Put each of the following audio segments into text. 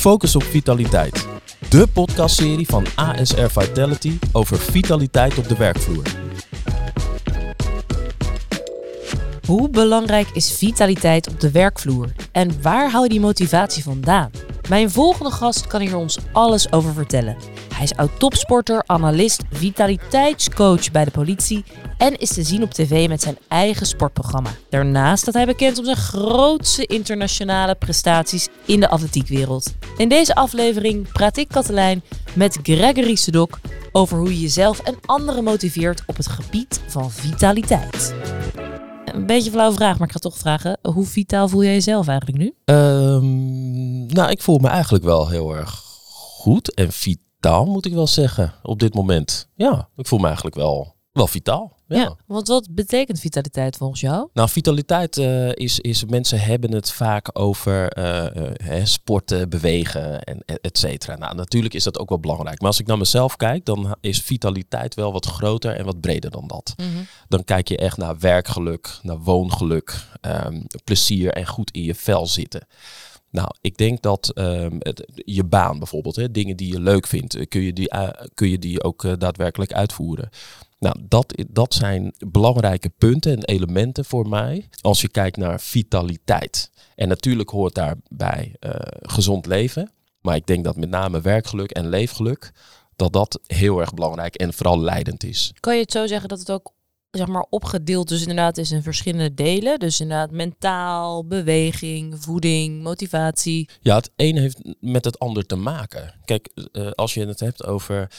Focus op Vitaliteit. De podcastserie van ASR Vitality over vitaliteit op de werkvloer. Hoe belangrijk is vitaliteit op de werkvloer? En waar hou je die motivatie vandaan? Mijn volgende gast kan hier ons alles over vertellen. Hij is oud-topsporter, analist, vitaliteitscoach bij de politie en is te zien op tv met zijn eigen sportprogramma. Daarnaast staat hij bekend om zijn grootste internationale prestaties in de atletiekwereld. In deze aflevering praat ik, Katelijn, met Gregory Sedok over hoe je jezelf en anderen motiveert op het gebied van vitaliteit. Een beetje een flauwe vraag, maar ik ga toch vragen. Hoe vitaal voel jij jezelf eigenlijk nu? Ehm, nou, ik voel me eigenlijk wel heel erg goed en vitaal, moet ik wel zeggen, op dit moment. Ja, ik voel me eigenlijk wel, wel vitaal. Ja. want wat betekent vitaliteit volgens jou? Nou, vitaliteit uh, is, is, mensen hebben het vaak over uh, sporten, bewegen en et cetera. Nou, natuurlijk is dat ook wel belangrijk. Maar als ik naar mezelf kijk, dan is vitaliteit wel wat groter en wat breder dan dat. Mhm. Dan kijk je echt naar werkgeluk, naar woongeluk, um, plezier en goed in je vel zitten. Nou, ik denk dat het, je baan bijvoorbeeld, hè, dingen die je leuk vindt, kun je die, uh, kun je die ook uh, daadwerkelijk uitvoeren. Nou, dat, dat zijn belangrijke punten en elementen voor mij als je kijkt naar vitaliteit. En natuurlijk hoort daarbij gezond leven. Maar ik denk dat met name werkgeluk en leefgeluk, dat dat heel erg belangrijk en vooral leidend is. Kan je het zo zeggen dat het ook zeg maar opgedeeld dus inderdaad is in verschillende delen. Dus inderdaad mentaal, beweging, voeding, motivatie. Ja, het een heeft met het ander te maken. Kijk, uh, als je het hebt over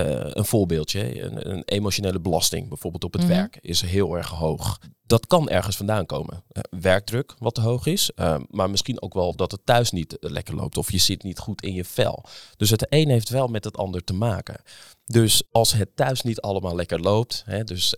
een voorbeeldje, een, een, emotionele belasting bijvoorbeeld op het mm -hmm. werk is heel erg hoog. Dat kan ergens vandaan komen. Uh, werkdruk wat te hoog is, uh, maar misschien ook wel dat het thuis niet lekker loopt of je zit niet goed in je vel. Dus het een heeft wel met het ander te maken. Dus als het thuis niet allemaal lekker loopt, hè, dus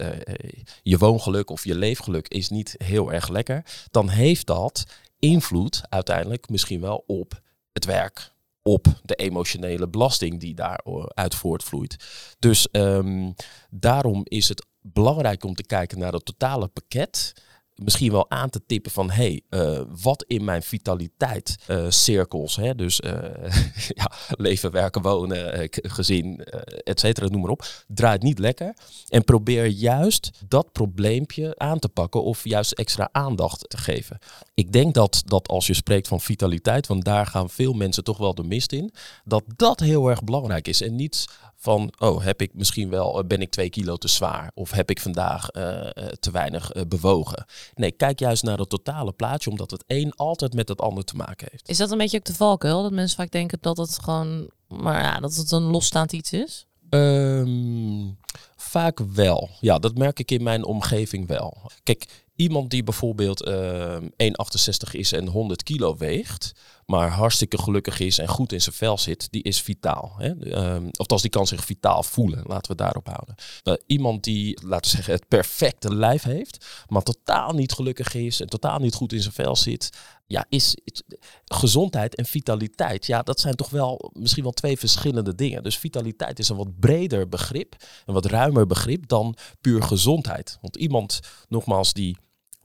je woongeluk of je leefgeluk is niet heel erg lekker, dan heeft dat invloed uiteindelijk misschien wel op het werk, op de emotionele belasting die daaruit voortvloeit. Dus um, daarom is het belangrijk om te kijken naar het totale pakket misschien wel aan te tippen van hey, uh, wat in mijn vitaliteit uh, cirkels, hè, dus uh, ja, leven, werken, wonen, gezin, et cetera, noem maar op, draait niet lekker. En probeer juist dat probleempje aan te pakken of juist extra aandacht te geven. Ik denk dat, dat als je spreekt van vitaliteit, want daar gaan veel mensen toch wel de mist in, dat dat heel erg belangrijk is. En niet van, oh, heb ik misschien wel, ben ik twee kilo te zwaar? Of heb ik vandaag uh, te weinig uh, bewogen? Nee, kijk juist naar het totale plaatje, omdat het een altijd met het ander te maken heeft. Is dat een beetje ook de valkuil? Dat mensen vaak denken dat het gewoon, maar ja, dat het een losstaand iets is? Um, vaak wel. Ja, dat merk ik in mijn omgeving wel. Kijk, iemand die bijvoorbeeld uh, 1,68 is en 100 kilo weegt, maar hartstikke gelukkig is en goed in zijn vel zit, die is vitaal. Hè? Um, die kan zich vitaal voelen. Laten we daarop houden. Uh, iemand die, laten we zeggen, het perfecte lijf heeft, maar totaal niet gelukkig is en totaal niet goed in zijn vel zit. Ja, is, is gezondheid en vitaliteit. Ja, dat zijn toch wel misschien wel twee verschillende dingen. Dus vitaliteit is een wat breder begrip, een wat ruimer begrip dan puur gezondheid. Want iemand, nogmaals, die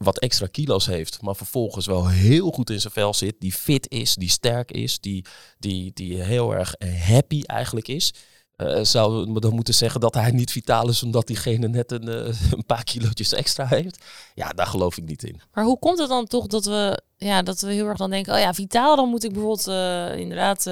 wat extra kilo's heeft, maar vervolgens wel heel goed in zijn vel zit, die fit is, die sterk is, die, die, die heel erg happy eigenlijk is. Uh, zou dan moeten zeggen dat hij niet vitaal is omdat diegene net een, uh, een paar kilootjes extra heeft. Ja, daar geloof ik niet in. Maar hoe komt het dan toch dat we, ja, dat we heel erg dan denken, oh ja, vitaal, dan moet ik bijvoorbeeld inderdaad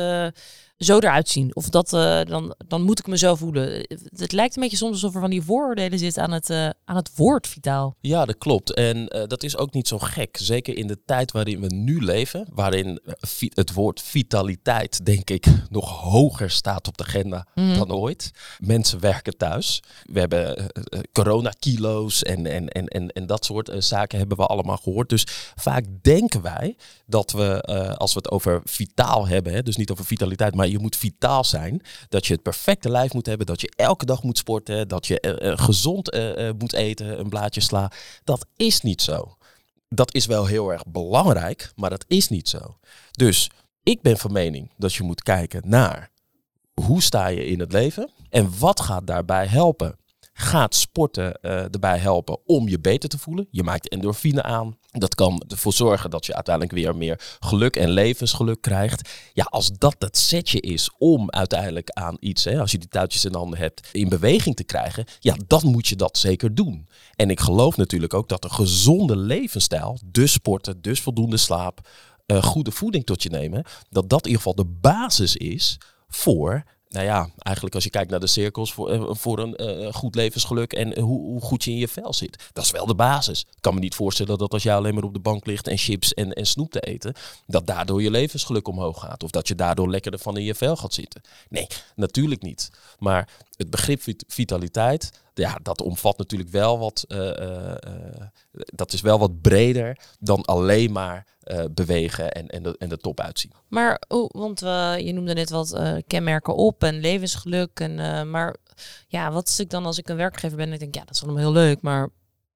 zo eruit zien. Of dat, uh, dan, dan moet ik me zo voelen. Het lijkt een beetje soms alsof er van die vooroordelen zit aan het, uh, aan het woord vitaal. Ja, dat klopt. En uh, dat is ook niet zo gek. Zeker in de tijd waarin we nu leven, waarin het woord vitaliteit, denk ik, nog hoger staat op de agenda mm. dan ooit. Mensen werken thuis. We hebben coronakilo's en, en, en, en, en dat soort zaken hebben we allemaal gehoord. Dus vaak denken wij dat we, als we het over vitaal hebben, hè, dus niet over vitaliteit, maar je moet vitaal zijn. Dat je het perfecte lijf moet hebben. Dat je elke dag moet sporten. Dat je uh, gezond uh, moet eten. Een blaadje sla. Dat is niet zo. Dat is wel heel erg belangrijk, maar dat is niet zo. Dus ik ben van mening dat je moet kijken naar hoe sta je in het leven en wat gaat daarbij helpen. Gaat sporten uh, erbij helpen om je beter te voelen. Je maakt endorfine aan. Dat kan ervoor zorgen dat je uiteindelijk weer meer geluk en levensgeluk krijgt. Ja, als dat het setje is om uiteindelijk aan iets, hè, als je die touwtjes in handen hebt, in beweging te krijgen, ja, dan moet je dat zeker doen. En ik geloof natuurlijk ook dat een gezonde levensstijl, dus sporten, dus voldoende slaap, uh, goede voeding tot je nemen, dat dat in ieder geval de basis is voor nou ja, eigenlijk als je kijkt naar de cirkels voor, eh, voor een uh, goed levensgeluk en hoe, hoe, goed je in je vel zit. Dat is wel de basis. Ik kan me niet voorstellen dat als jij alleen maar op de bank ligt en chips en, en snoep te eten, dat daardoor je levensgeluk omhoog gaat. Of dat je daardoor lekkerder van in je vel gaat zitten. Nee, natuurlijk niet. Maar het begrip vitaliteit, ja, dat omvat natuurlijk wel wat, uh, dat is wel wat breder dan alleen maar bewegen en, en, de, en de top uitzien. Maar, oh, want je noemde net wat kenmerken op en levensgeluk. En, maar ja, wat is ik dan als ik een werkgever ben en ik denk, ja, dat is allemaal heel leuk, maar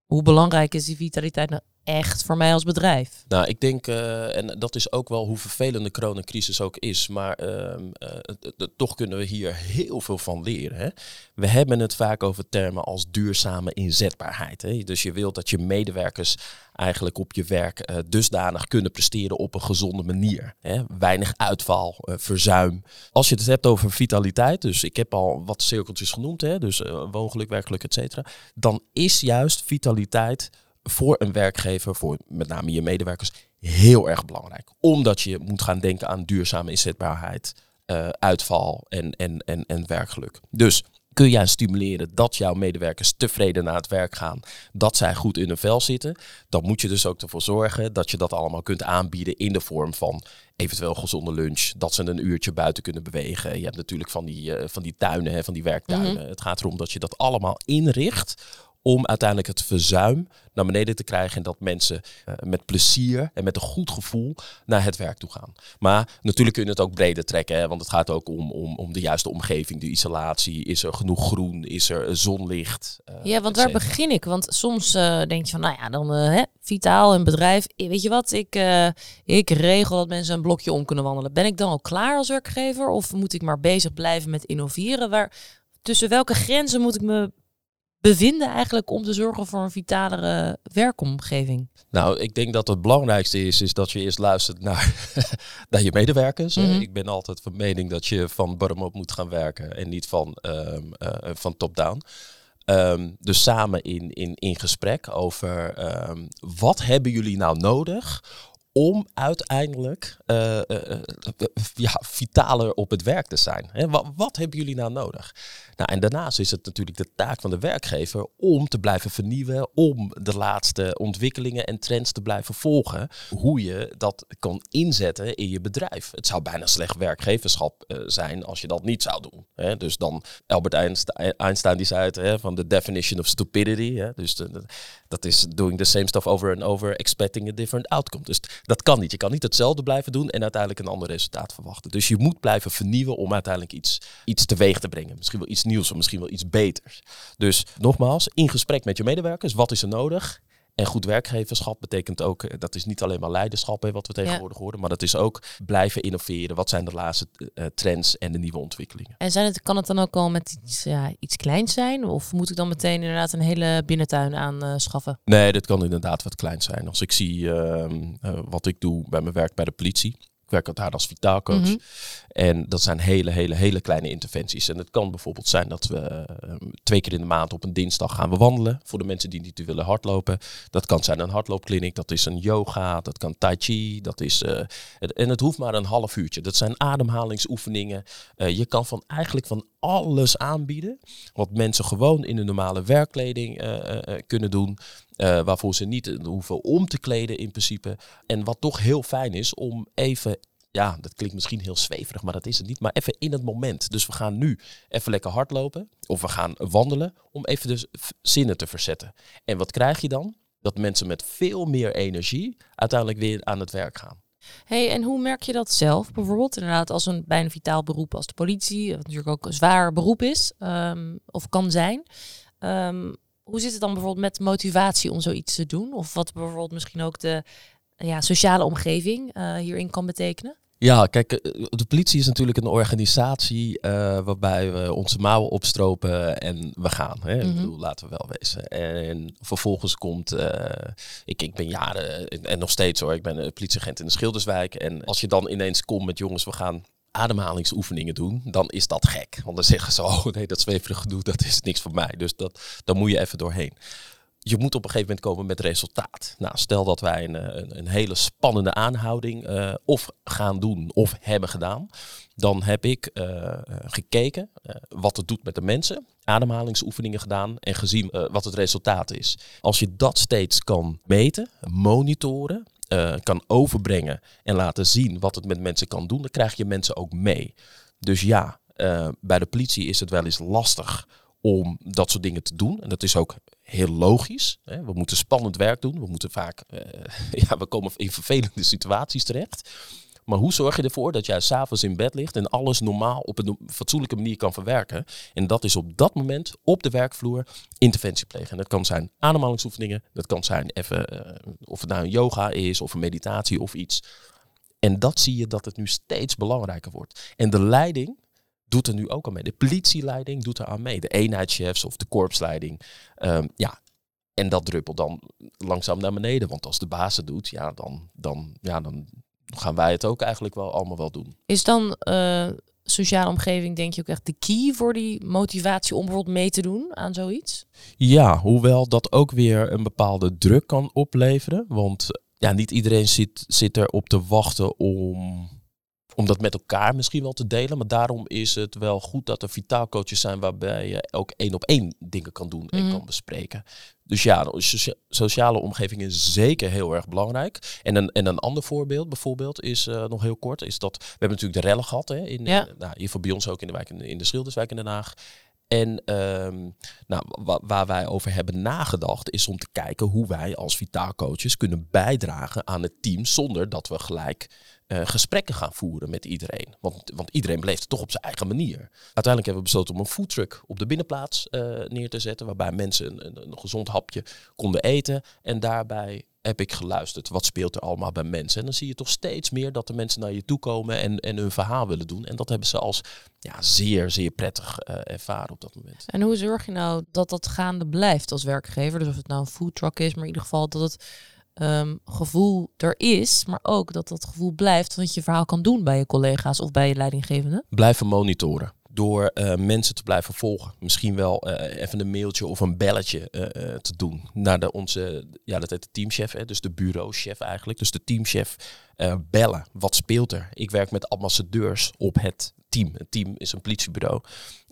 hoe belangrijk is die vitaliteit nou echt voor mij als bedrijf? Nou, ik denk, uh, en dat is ook wel hoe vervelend de coronacrisis ook is, maar uh, uh, toch kunnen we hier heel veel van leren. Hè? We hebben het vaak over termen als duurzame inzetbaarheid. Hè? Dus je wilt dat je medewerkers eigenlijk op je werk uh, dusdanig kunnen presteren op een gezonde manier. Hè? Weinig uitval, verzuim. Als je het hebt over vitaliteit, dus ik heb al wat cirkeltjes genoemd, hè? dus woongeluk, werkgeluk, et cetera. Dan is juist vitaliteit voor een werkgever, voor met name je medewerkers, heel erg belangrijk. Omdat je moet gaan denken aan duurzame inzetbaarheid, uh, uitval en, en, en, en werkgeluk. Dus kun jij stimuleren dat jouw medewerkers tevreden naar het werk gaan, dat zij goed in hun vel zitten, dan moet je dus ook ervoor zorgen dat je dat allemaal kunt aanbieden in de vorm van eventueel gezonde lunch, dat ze een uurtje buiten kunnen bewegen. Je hebt natuurlijk van die, uh, van die tuinen, hè, van die werktuinen. Mhm. Het gaat erom dat je dat allemaal inricht om uiteindelijk het verzuim naar beneden te krijgen en dat mensen uh, met plezier en met een goed gevoel naar het werk toe gaan. Maar natuurlijk kun je het ook breder trekken, hè, want het gaat ook om, om, om de juiste omgeving, de isolatie. Is er genoeg groen? Is er zonlicht? Uh, ja, want waar begin ik? Want soms uh, denk je van, nou ja, dan hè, vitaal een bedrijf. Weet je wat, ik, ik regel dat mensen een blokje om kunnen wandelen. Ben ik dan al klaar als werkgever of moet ik maar bezig blijven met innoveren? Waar, tussen welke grenzen moet ik me bevinden eigenlijk om te zorgen voor een vitalere werkomgeving? Nou, ik denk dat het belangrijkste is, is dat je eerst luistert naar, naar je medewerkers. Mm Ik ben altijd van mening dat je van bottom-up moet gaan werken en niet van, um, uh, van top-down. Um, dus samen in, in, in gesprek over um, wat hebben jullie nou nodig om uiteindelijk uh, uh, ja, vitaler op het werk te zijn. Wat, hebben jullie nou nodig? Nou, en daarnaast is het natuurlijk de taak van de werkgever om te blijven vernieuwen, om de laatste ontwikkelingen en trends te blijven volgen, hoe je dat kan inzetten in je bedrijf. Het zou bijna slecht werkgeverschap zijn als je dat niet zou doen. Dus dan Albert Einstein, die zei het van de definition of stupidity. Dus dat is doing the same stuff over and over, expecting a different outcome. Dus dat kan niet. Je kan niet hetzelfde blijven doen en uiteindelijk een ander resultaat verwachten. Dus je moet blijven vernieuwen om uiteindelijk iets, iets teweeg te brengen. Misschien wel iets nieuws of misschien wel iets beters. Dus nogmaals, in gesprek met je medewerkers, wat is er nodig? En goed werkgeverschap betekent ook, eh, dat is niet alleen maar leiderschap, hè, wat we tegenwoordig ja. horen, maar dat is ook blijven innoveren. Wat zijn de laatste uh, trends en de nieuwe ontwikkelingen? En zijn het, kan het dan ook al met iets, ja, iets kleins zijn? Of moet ik dan meteen inderdaad een hele binnentuin aanschaffen? Uh, nee, dat kan inderdaad wat klein zijn. Als ik zie uh, wat ik doe bij mijn werk bij de politie, ik werk altijd als vitaalcoach. Mm -hmm. En dat zijn hele, hele, hele kleine interventies. En het kan bijvoorbeeld zijn dat we uh, twee keer in de maand op een dinsdag gaan wandelen. Voor de mensen die niet willen hardlopen. Dat kan zijn een hardloopkliniek, dat is een yoga, dat kan tai chi. Dat is, het, en het hoeft maar een half uurtje. Dat zijn ademhalingsoefeningen. Uh, je kan van eigenlijk van alles aanbieden. Wat mensen gewoon in de normale werkkleding kunnen doen. Waarvoor ze niet hoeven om te kleden in principe. En wat toch heel fijn is om even ja, dat klinkt misschien heel zweverig, maar dat is het niet. Maar even in het moment. Dus we gaan nu even lekker hardlopen of we gaan wandelen om even de zinnen te verzetten. En wat krijg je dan? Dat mensen met veel meer energie uiteindelijk weer aan het werk gaan. Hey, en hoe merk je dat zelf? Bijvoorbeeld inderdaad als een bijna vitaal beroep als de politie, wat natuurlijk ook een zwaar beroep is um, of kan zijn. Um, hoe zit het dan bijvoorbeeld met motivatie om zoiets te doen? Of wat bijvoorbeeld misschien ook de ja, sociale omgeving uh, hierin kan betekenen? Ja, kijk, eh, de politie is natuurlijk een organisatie uh, waarbij we onze mouwen opstropen en we gaan. Hè? Ik mhm. bedoel, laten we wel wezen. En vervolgens komt, uh, ik, ik ben jaren en nog steeds hoor, ik ben een politieagent in de Schilderswijk. En als je dan ineens komt met jongens, we gaan ademhalingsoefeningen doen, dan is dat gek. Want dan zeggen ze, oh nee, dat zweverige gedoe, dat is niks voor mij. Dus dat, dan moet je even doorheen je moet op een gegeven moment komen met resultaat. Nou, stel dat wij een, eh, een, een hele spannende aanhouding uh, of gaan doen of hebben gedaan. Dan heb ik uh, gekeken wat het doet met de mensen, ademhalingsoefeningen gedaan en gezien wat het resultaat is. Als je dat steeds kan meten, monitoren, kan overbrengen en laten zien wat het met mensen kan doen, dan krijg je mensen ook mee. Dus ja, bij de politie is het wel eens lastig om dat soort dingen te doen. En dat is ook heel logisch. Hè. We moeten spannend werk doen. We moeten vaak, uh, ja, we komen in vervelende situaties terecht. Maar hoe zorg je ervoor dat jij s'avonds in bed ligt en alles normaal op een fatsoenlijke manier kan verwerken? En dat is op dat moment op de werkvloer interventie plegen. En dat kan zijn ademhalingsoefeningen, dat kan zijn even, uh, of het nou een yoga is of een meditatie of iets. En dat zie je dat het nu steeds belangrijker wordt. En de leiding doet er nu ook al mee. De politieleiding doet er aan mee. De eenheidschefs of de korpsleiding. Um, ja, en dat druppelt dan langzaam naar beneden. Want als de baas het doet, ja, dan, dan, ja, dan gaan wij het ook eigenlijk wel allemaal wel doen. Is dan uh, sociale omgeving, denk je ook echt de key voor die motivatie om bijvoorbeeld mee te doen aan zoiets? Ja, hoewel dat ook weer een bepaalde druk kan opleveren. Want ja, niet iedereen zit, zit erop te wachten om om dat met elkaar misschien wel te delen. Maar daarom is het wel goed dat er vitaalcoaches zijn waarbij je ook één op één dingen kan doen en mhm. kan bespreken. Dus ja, de sociale omgeving is zeker heel erg belangrijk. En een, en een ander voorbeeld bijvoorbeeld is uh, nog heel kort, is dat we hebben natuurlijk de rellen gehad. Hè, in, ja. uh, nou, hiervoor bij ons ook in de wijk in de Schilderswijk in Den Haag. En um, nou, waar wij over hebben nagedacht is om te kijken hoe wij als vitaalcoaches kunnen bijdragen aan het team zonder dat we gelijk uh, gesprekken gaan voeren met iedereen. Want, want iedereen beleeft het toch op zijn eigen manier. Uiteindelijk hebben we besloten om een foodtruck op de binnenplaats uh, neer te zetten, waarbij mensen een, gezond hapje konden eten en daarbij heb ik geluisterd. Wat speelt er allemaal bij mensen? En dan zie je toch steeds meer dat de mensen naar je toe komen en, en hun verhaal willen doen. En dat hebben ze als ja, zeer, zeer prettig uh, ervaren op dat moment. En hoe zorg je nou dat dat gaande blijft als werkgever? Dus of het nou een foodtruck is, maar in ieder geval dat het um, gevoel er is, maar ook dat dat gevoel blijft dat je verhaal kan doen bij je collega's of bij je leidinggevende? Blijven monitoren door uh, mensen te blijven volgen. Misschien wel uh, even een mailtje of een belletje uh, te doen naar de, onze, ja, dat heet de teamchef, hè, dus de bureauchef eigenlijk. Dus de teamchef bellen. Wat speelt er? Ik werk met ambassadeurs op het team. Het team is een politiebureau.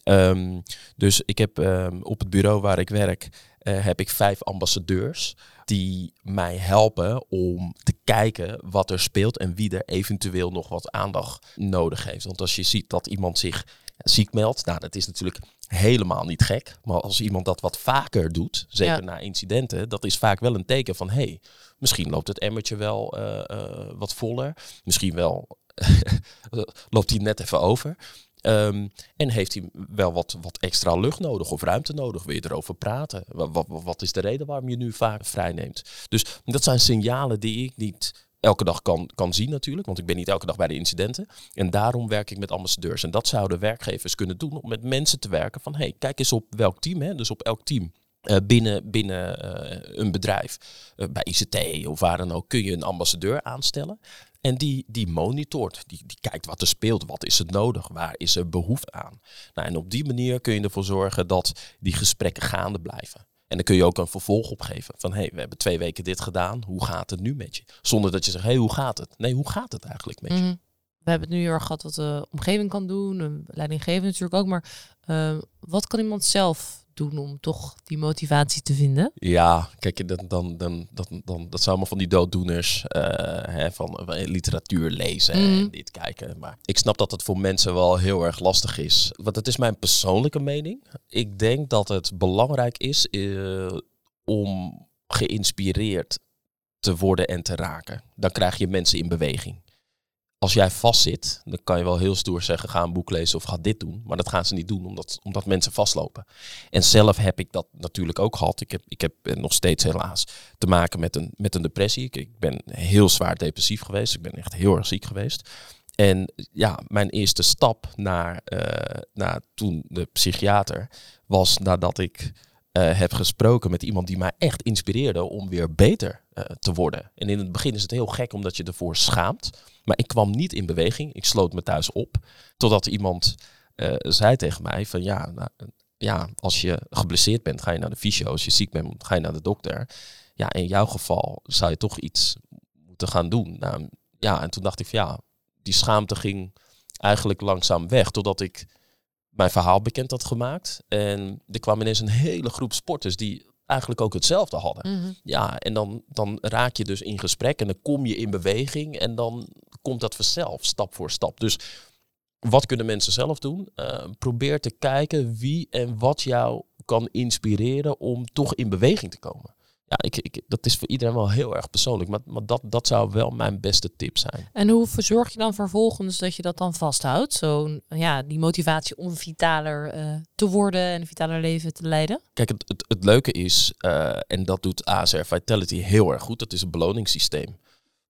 Um, dus ik heb um, op het bureau waar ik werk, heb ik vijf ambassadeurs die mij helpen om te kijken wat er speelt en wie er eventueel nog wat aandacht nodig heeft. Want als je ziet dat iemand zich ziek meldt. Nou, dat is natuurlijk helemaal niet gek. Maar als iemand dat wat vaker doet, zeker na incidenten, dat is vaak wel een teken van hé, hey, misschien loopt het emmertje wel uh, uh, wat voller. Misschien wel loopt hij net even over. Um, en heeft hij wel wat, wat extra lucht nodig of ruimte nodig? Wil je erover praten? Wat, is de reden waarom je nu vaak vrij neemt? Dus dat zijn signalen die ik niet elke dag kan, kan zien natuurlijk, want ik ben niet elke dag bij de incidenten. En daarom werk ik met ambassadeurs. En dat zouden werkgevers kunnen doen om met mensen te werken van, hey, kijk eens op welk team, hè, dus op elk team. Uh, binnen binnen uh, een bedrijf, uh, bij ICT of waar dan ook, kun je een ambassadeur aanstellen. En die, die monitort, die, die kijkt wat er speelt, wat is het nodig, waar is er behoefte aan. Nou, en op die manier kun je ervoor zorgen dat die gesprekken gaande blijven. En dan kun je ook een vervolg opgeven. Van hé, hey, we hebben twee weken dit gedaan. Hoe gaat het nu met je? Zonder dat je zegt, hé, hey, hoe gaat het? Nee, hoe gaat het eigenlijk met je? Mhm. We hebben het nu heel erg gehad wat de omgeving kan doen. Een leidinggever natuurlijk ook. Maar uh, wat kan iemand zelf doen om toch die motivatie te vinden? Ja, kijk, dan, dan, dan, dan, dan, dat zijn allemaal van die dooddoeners hè, van literatuur lezen en mhm. dit kijken. Maar ik snap dat het voor mensen wel heel erg lastig is. Want het is mijn persoonlijke mening. Ik denk dat het belangrijk is uh, om geïnspireerd te worden en te raken. Dan krijg je mensen in beweging als jij vastzit, dan kan je wel heel stoer zeggen: ga een boek lezen of ga dit doen. Maar dat gaan ze niet doen, omdat, omdat mensen vastlopen. En zelf heb ik dat natuurlijk ook gehad. Ik heb, ik heb nog steeds helaas te maken met een, met een depressie. Ik, ben heel zwaar depressief geweest. Ik ben echt heel erg ziek geweest. En ja, mijn eerste stap naar, uh, naar toen de psychiater was nadat ik uh, heb gesproken met iemand die mij echt inspireerde om weer beter uh, te worden. En in het begin is het heel gek omdat je ervoor schaamt. Maar ik kwam niet in beweging. Ik sloot me thuis op. Totdat iemand uh, zei tegen mij van ja, nou, ja, als je geblesseerd bent, ga je naar de fysio. Als je ziek bent, ga je naar de dokter. Ja, in jouw geval zou je toch iets moeten gaan doen. Nou, ja, en toen dacht ik van ja, die schaamte ging eigenlijk langzaam weg. Totdat ik mijn verhaal bekend had gemaakt. En er kwam ineens een hele groep sporters die eigenlijk ook hetzelfde hadden. Mhm. Ja, en dan, dan raak je dus in gesprek en dan kom je in beweging en dan komt dat vanzelf, stap voor stap. Dus wat kunnen mensen zelf doen? Uh, probeer te kijken wie en wat jou kan inspireren om toch in beweging te komen ja, ik, ik, dat is voor iedereen wel heel erg persoonlijk. Maar, maar dat, dat zou wel mijn beste tip zijn. En hoe verzorg je dan vervolgens dat je dat dan vasthoudt? Zo, ja, die motivatie om vitaler uh, te worden en een vitaler leven te leiden? Kijk, het, het, het leuke is, uh, en dat doet ASR Vitality heel erg goed, dat is een beloningssysteem.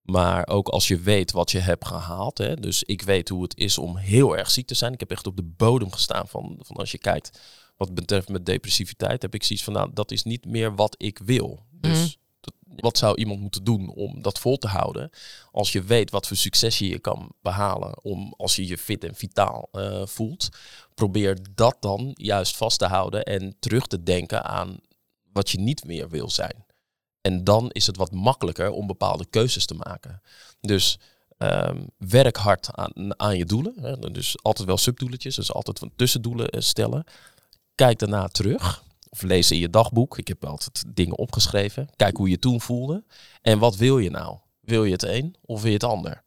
Maar ook als je weet wat je hebt gehaald. Hè, dus ik weet hoe het is om heel erg ziek te zijn. Ik heb echt op de bodem gestaan van, van als je kijkt wat betreft met depressiviteit. Heb ik zoiets van, nou, dat is niet meer wat ik wil. Dus Mhm. dat- wat zou iemand moeten doen om dat vol te houden? Als je weet wat voor succes je je kan behalen. Om, als je je fit en vitaal eh, voelt. Probeer dat dan juist vast te houden. En terug te denken aan wat je niet meer wil zijn. En dan is het wat makkelijker om bepaalde keuzes te maken. Dus ehm, werk hard aan, aan je doelen. Hè. Dus altijd wel subdoeletjes. Dus altijd van tussendoelen eh, stellen. Kijk daarna terug. Of lees in je dagboek. Ik heb altijd dingen opgeschreven. Kijk hoe je toen voelde. En wat wil je nou? Wil je het een of wil je het ander?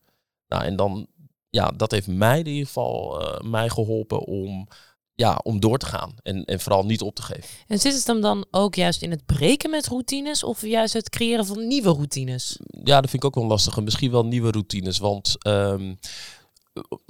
Nou, en dan, ja, dat heeft mij in ieder geval eh, mij geholpen om, ja, om door te gaan. En, en vooral niet op te geven. En zit het hem dan ook juist in het breken met routines of juist het creëren van nieuwe routines? Ja, dat vind ik ook wel lastig. En Misschien wel nieuwe routines. Want ehm,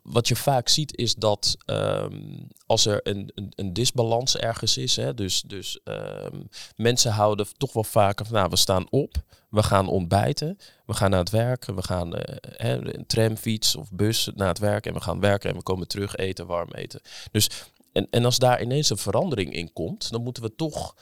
wat je vaak ziet is dat ehm, als er een, een, een disbalans ergens is, hè, dus, dus ehm, mensen houden toch wel vaker van, nou, we staan op, we gaan ontbijten, we gaan naar het werk, we gaan eh, hè, een tram, fiets of bus naar het werk en we gaan werken en we komen terug eten, warm eten. Dus, en, en als daar ineens een verandering in komt, dan moeten we toch,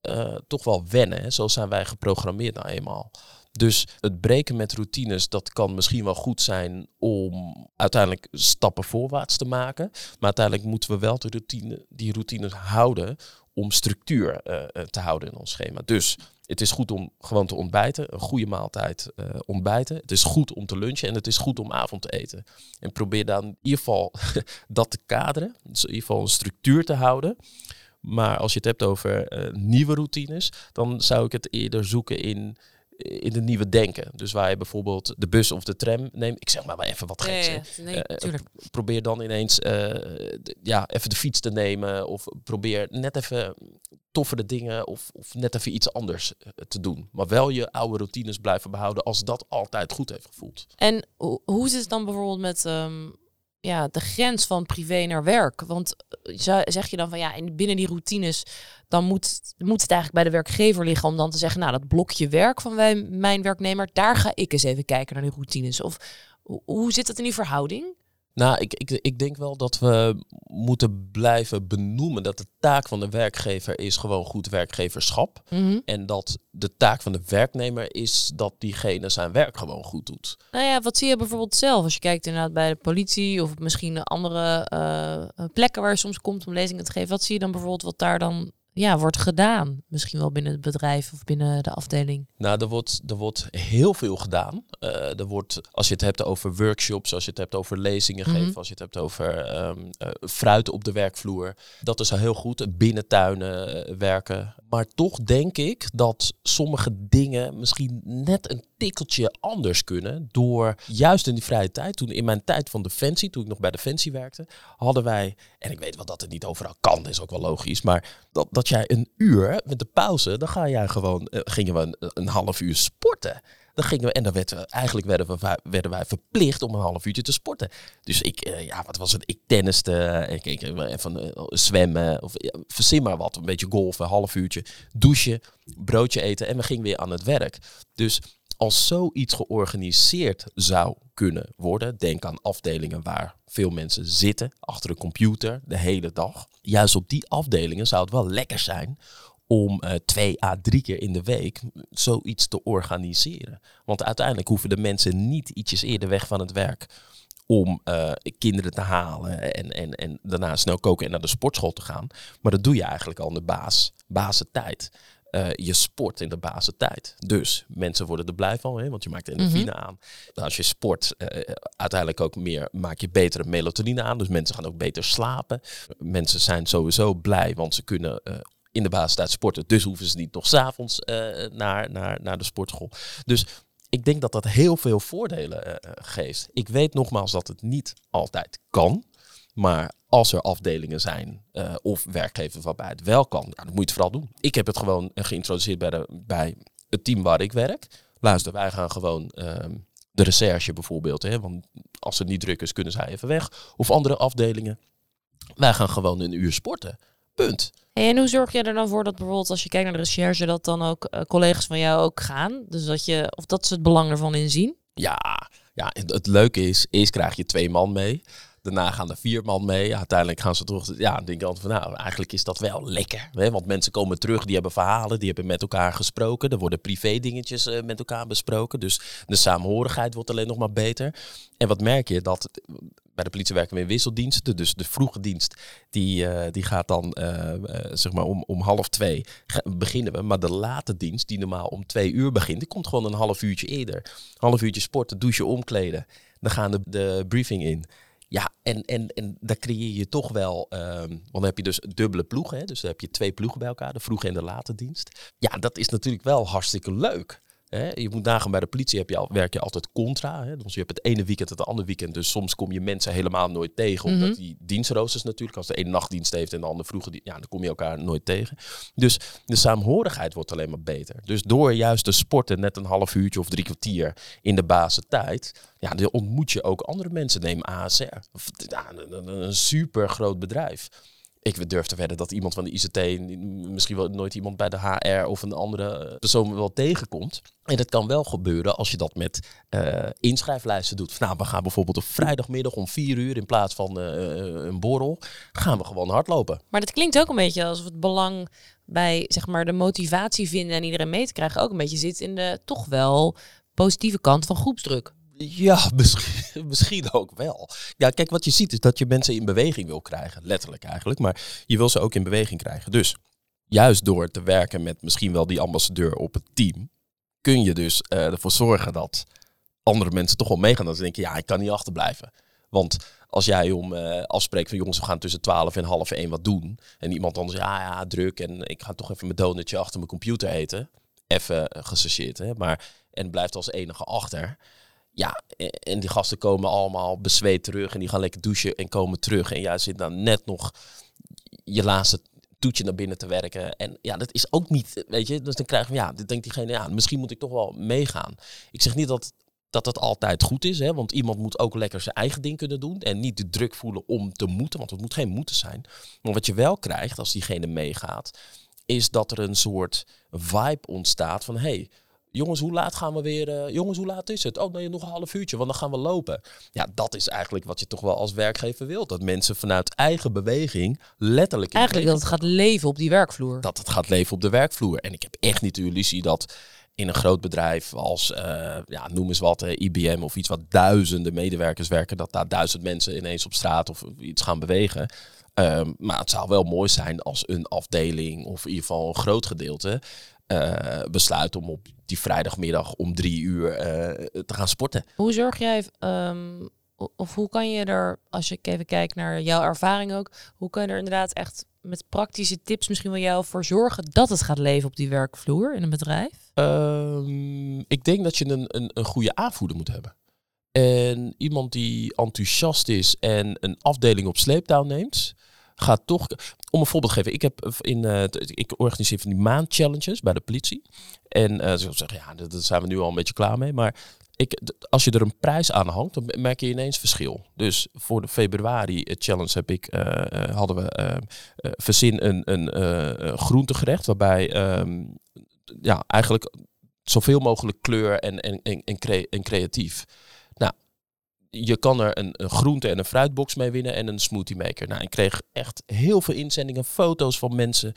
eh, toch wel wennen. Zo zijn wij geprogrammeerd nou eenmaal. Dus het breken met routines, dat kan misschien wel goed zijn om uiteindelijk stappen voorwaarts te maken. Maar uiteindelijk moeten we wel de routine, die routines houden om structuur eh, eh, te houden in ons schema. Dus het is goed om gewoon te ontbijten, een goede maaltijd eh, ontbijten. Het is goed om te lunchen en het is goed om avond te eten. En probeer dan in ieder geval dat te kaderen. Dus in ieder geval een structuur te houden. Maar als je het hebt over nieuwe routines, dan zou ik het eerder zoeken in, in het nieuwe denken. Dus waar je bijvoorbeeld de bus of de tram neemt. Ik zeg maar, maar even wat geks. hè. nee, Eh, tuurlijk. Probeer dan ineens eh, de- ja, even de fiets te nemen. Of probeer net even toffere dingen of, of net even iets anders eh, te doen. Maar wel je oude routines blijven behouden als dat altijd goed heeft gevoeld. En ho- hoe zit het dan bijvoorbeeld met ehm, ja, de grens van privé naar werk? Want eh, zeg je dan van ja, in, binnen die routines, dan moet, moet het eigenlijk bij de werkgever liggen om dan te zeggen, nou, dat blokje werk van wij, mijn werknemer, daar ga ik eens even kijken naar die routines. Of ho- hoe zit het in die verhouding? Nou, ik, ik, ik denk wel dat we moeten blijven benoemen dat de taak van de werkgever is gewoon goed werkgeverschap. Mhm. En dat de taak van de werknemer is dat diegene zijn werk gewoon goed doet. Nou ja, wat zie je bijvoorbeeld zelf als je kijkt inderdaad bij de politie of misschien andere eh, eh, plekken waar je soms komt om lezingen te geven? Wat zie je dan bijvoorbeeld wat daar dan ja, wordt gedaan? Misschien wel binnen het bedrijf of binnen de afdeling. Nou, er wordt, er wordt heel veel gedaan. Eh, er wordt, als je het hebt over workshops, als je het hebt over lezingen Mhm. geven, als je het hebt over eh, fruit op de werkvloer. Dat is al heel goed. Binnentuinen eh, werken. Maar toch denk ik dat sommige dingen misschien net een tikkeltje anders kunnen. Door juist in die vrije tijd, toen in mijn tijd van Defensie, toen ik nog bij Defensie werkte, hadden wij, en ik weet wel dat het niet overal kan, is ook wel logisch, maar dat, dat jij een uur met de pauze, dan ga jij gewoon, eh, gingen we een, half uur sporten. Dan gingen we, en dan werden we, eigenlijk werden, we, werden wij verplicht om een half uurtje te sporten. Dus ik, eh, ja, wat was het? Ik tenniste, ik, ik, ik- even eh, zwemmen, of ja, verzin maar wat. Een beetje golfen, half uurtje, douchen, broodje eten en we gingen weer aan het werk. Dus als zoiets georganiseerd zou kunnen worden, denk aan afdelingen waar veel mensen zitten achter een computer de hele dag. Juist op die afdelingen zou het wel lekker zijn om uh, twee à drie keer in de week zoiets te organiseren. Want uiteindelijk hoeven de mensen niet ietsjes eerder weg van het werk om uh, kinderen te halen en, en, en daarna snel koken en naar de sportschool te gaan. Maar dat doe je eigenlijk al in de baas, basentijd. Uh, je sport in de basentijd. Dus mensen worden er blij van, hè, want je maakt endorfine mm aan. Als je sport, uh, uiteindelijk ook meer, maak je betere melatonine aan. Dus mensen gaan ook beter slapen. Mensen zijn sowieso blij, want ze kunnen uh, in de basentijd sporten. Dus hoeven ze niet nog s'avonds naar, naar, naar de sportschool. Dus ik denk dat dat heel veel voordelen geeft. Ik weet nogmaals dat het niet altijd kan. Maar als er afdelingen zijn uh, of werkgevers waarbij het wel kan, ja, dan moet je het vooral doen. Ik heb het gewoon geïntroduceerd bij, de, bij het team waar ik werk. Luister, wij gaan gewoon uh, de recherche bijvoorbeeld. Hè, want als het niet druk is, kunnen zij even weg. Of andere afdelingen. Wij gaan gewoon een uur sporten. Punt. Hey, en hoe zorg je er dan voor dat bijvoorbeeld als je kijkt naar de recherche, dat dan ook uh, collega's van jou ook gaan? Dus dat je, of dat ze het belang ervan inzien? Ja, ja het, het leuke is, eerst krijg je twee man mee. Daarna gaan er vier man mee. Ja, uiteindelijk gaan ze toch. Ja, denk ik altijd van nou, eigenlijk is dat wel lekker. Hè? Want mensen komen terug, die hebben verhalen, die hebben met elkaar gesproken. Er worden privé dingetjes uh, met elkaar besproken. Dus de samenhorigheid wordt alleen nog maar beter. En wat merk je? Dat bij de politie werken we in wisseldiensten. Dus de vroege dienst die, uh, die gaat dan zeg maar om, om half twee beginnen we. Maar de late dienst die normaal om twee uur begint, die komt gewoon een half uurtje eerder. Half uurtje sporten, douchen, omkleden. Dan gaan de, de briefing in. Ja, en, en, en daar creëer je toch wel, um, want dan heb je dus dubbele ploegen. Hè? Dus dan heb je twee ploegen bij elkaar, de vroege en de late dienst. Ja, dat is natuurlijk wel hartstikke leuk. Hè? Je moet nagaan, bij de politie heb je al, werk je altijd contra. Hè? Dus je hebt het ene weekend het andere weekend. Dus soms kom je mensen helemaal nooit tegen. Omdat mm -hmm. die dienstroosters natuurlijk, als de ene nachtdienst heeft en de andere vroege dienst, ja, dan kom je elkaar nooit tegen. Dus de saamhorigheid wordt alleen maar beter. Dus door juist te sporten net een half uurtje of drie kwartier in de basentijd, ja, dan ontmoet je ook andere mensen. Neem ASR, een super groot bedrijf ik durf te wedden dat iemand van de ICT, misschien wel nooit iemand bij de HR of een andere persoon wel tegenkomt. En dat kan wel gebeuren als je dat met uh, inschrijflijsten doet. Nou, we gaan bijvoorbeeld op vrijdagmiddag om vier uur in plaats van uh, een borrel, gaan we gewoon hardlopen. Maar dat klinkt ook een beetje alsof het belang bij zeg maar de motivatie vinden en iedereen mee te krijgen ook een beetje zit in de toch wel positieve kant van groepsdruk. Ja, misschien, ook wel. Ja, kijk, wat je ziet is dat je mensen in beweging wil krijgen. Letterlijk eigenlijk. Maar je wil ze ook in beweging krijgen. Dus juist door te werken met misschien wel die ambassadeur op het team, kun je dus uh, ervoor zorgen dat andere mensen toch wel meegaan. Dat ze denken, ja, ik kan niet achterblijven. Want als jij om uh, afspreekt van jongens, we gaan tussen 12 en half 1 wat doen. En iemand anders, ja, ja, druk. En ik ga toch even mijn donutje achter mijn computer eten. Even uh, hè. Maar, en blijft als enige achter ja, en die gasten komen allemaal bezweet terug en die gaan lekker douchen en komen terug. En jij zit dan net nog je laatste toetje naar binnen te werken. En ja, dat is ook niet, weet je, dus dan krijg je, ja, dan denkt diegene, ja, misschien moet ik toch wel meegaan. Ik zeg niet dat dat het altijd goed is, hè, want iemand moet ook lekker zijn eigen ding kunnen doen en niet de druk voelen om te moeten, want het moet geen moeten zijn. Maar wat je wel krijgt als diegene meegaat, is dat er een soort vibe ontstaat van, hey, jongens, hoe laat gaan we weer? Uh, jongens, hoe laat is het? Oh nee, nog een half uurtje, want dan gaan we lopen. Ja, dat is eigenlijk wat je toch wel als werkgever wilt. Dat mensen vanuit eigen beweging letterlijk... Eigenlijk dat het gaat leven op die werkvloer. Dat het gaat leven op de werkvloer. En ik heb echt niet de illusie dat in een groot bedrijf als, uh, ja, noem eens wat, uh, IBM of iets wat duizenden medewerkers werken, dat daar duizend mensen ineens op straat of iets gaan bewegen. Um, maar het zou wel mooi zijn als een afdeling of in ieder geval een groot gedeelte uh, besluit om op die vrijdagmiddag om drie uur uh, te gaan sporten. Hoe zorg jij, um, of hoe kan je er, als ik even kijk naar jouw ervaring ook, hoe kan je er inderdaad echt met praktische tips misschien wel jou voor zorgen dat het gaat leven op die werkvloer in een bedrijf? Um, ik denk dat je een, een, een goede aanvoerder moet hebben. En iemand die enthousiast is en een afdeling op sleeptouw neemt gaat toch. Om een voorbeeld te geven, ik heb in uh, ik organiseer van die maandchallenges bij de politie. En uh, ze zeggen, ja, daar zijn we nu al een beetje klaar mee. Maar ik, als je er een prijs aan hangt, dan merk je ineens verschil. Dus voor de februari challenge heb ik, uh, hadden we verzin een, een groentegerecht waarbij um, ja, eigenlijk zoveel mogelijk kleur en, en, en, en creatief. Je kan er een, een groente- en een fruitbox mee winnen en een smoothie maker. Nou, ik kreeg echt heel veel inzendingen, foto's van mensen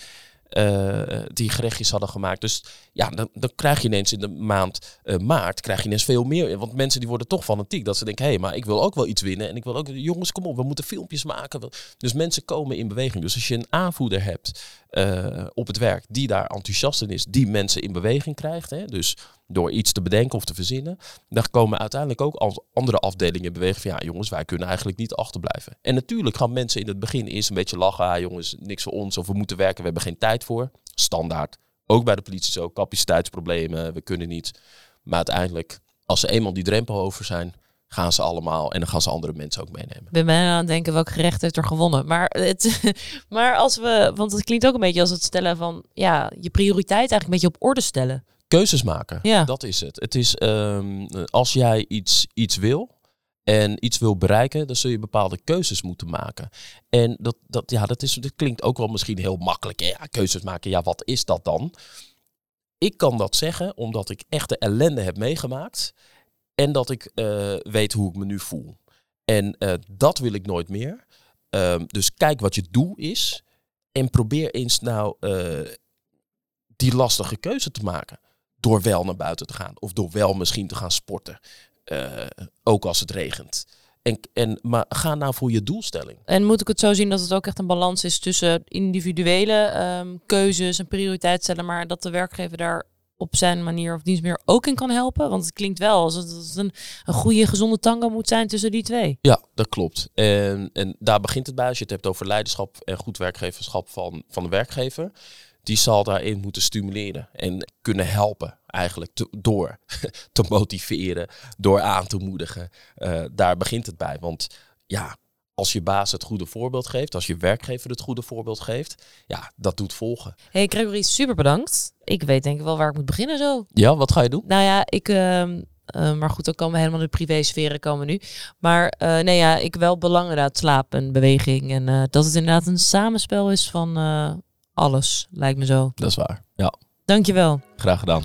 eh, die gerechtjes hadden gemaakt. Dus ja, dan, dan krijg je ineens in de maand eh, maart krijg je ineens veel meer. Want mensen die worden toch fanatiek. Dat ze denken, hé, hey, maar ik wil ook wel iets winnen. En ik wil ook, jongens, kom op, we moeten filmpjes maken. Dus mensen komen in beweging. Dus als je een aanvoerder hebt eh, op het werk die daar enthousiast in is, die mensen in beweging krijgt. Hè, dus door iets te bedenken of te verzinnen. Dan komen uiteindelijk ook andere afdelingen in beweging van ja jongens, wij kunnen eigenlijk niet achterblijven. En natuurlijk gaan mensen in het begin eerst een beetje lachen. Ah, jongens, niks voor ons of we moeten werken, we hebben geen tijd voor. Standaard. Ook bij de politie zo, capaciteitsproblemen, we kunnen niet. Maar uiteindelijk, als ze eenmaal die drempel over zijn, gaan ze allemaal en dan gaan ze andere mensen ook meenemen. Ben bijna aan het denken welk gerecht heeft er gewonnen. Maar, het, maar als we, want het klinkt ook een beetje als het stellen van ja, je prioriteit eigenlijk een beetje op orde stellen. Keuzes maken, Ja. dat is het. Het is ehm, als jij iets, iets wil en iets wil bereiken, dan zul je bepaalde keuzes moeten maken. En dat, dat, ja, dat, is, dat klinkt ook wel misschien heel makkelijk. hè. Ja, keuzes maken, ja, wat is dat dan? Ik kan dat zeggen omdat ik echt de ellende heb meegemaakt en dat ik eh, weet hoe ik me nu voel. En eh, dat wil ik nooit meer. Ehm, dus kijk wat je doel is en probeer eens nou eh, die lastige keuze te maken. Door wel naar buiten te gaan of door wel misschien te gaan sporten. Eh, ook als het regent. En, en, maar ga nou voor je doelstelling. En moet ik het zo zien dat het ook echt een balans is tussen individuele ehm, keuzes en prioriteit stellen, maar dat de werkgever daar op zijn manier of dienstmeer ook in kan helpen? Want het klinkt wel als het, als het een, een goede, gezonde tango moet zijn tussen die twee. Ja, dat klopt. En, en daar begint het bij. Als je het hebt over leiderschap en goed werkgeverschap van, van de werkgever. Die zal daarin moeten stimuleren en kunnen helpen eigenlijk te- door te motiveren, door aan te moedigen. Eh, daar begint het bij. Want ja, als je baas het goede voorbeeld geeft, als je werkgever het goede voorbeeld geeft, ja, dat doet volgen. Hey Gregory, super bedankt. Ik weet denk ik wel waar ik moet beginnen zo. Ja, wat ga je doen? Nou ja, ik. ehm, eh, maar goed, dan komen we helemaal in de privésferen komen nu. Maar eh, nee, ja, ik wel belang inderdaad slaap en beweging. En dat het inderdaad een samenspel is van alles, lijkt me zo. Dat is waar. Ja, Dankjewel. graag gedaan.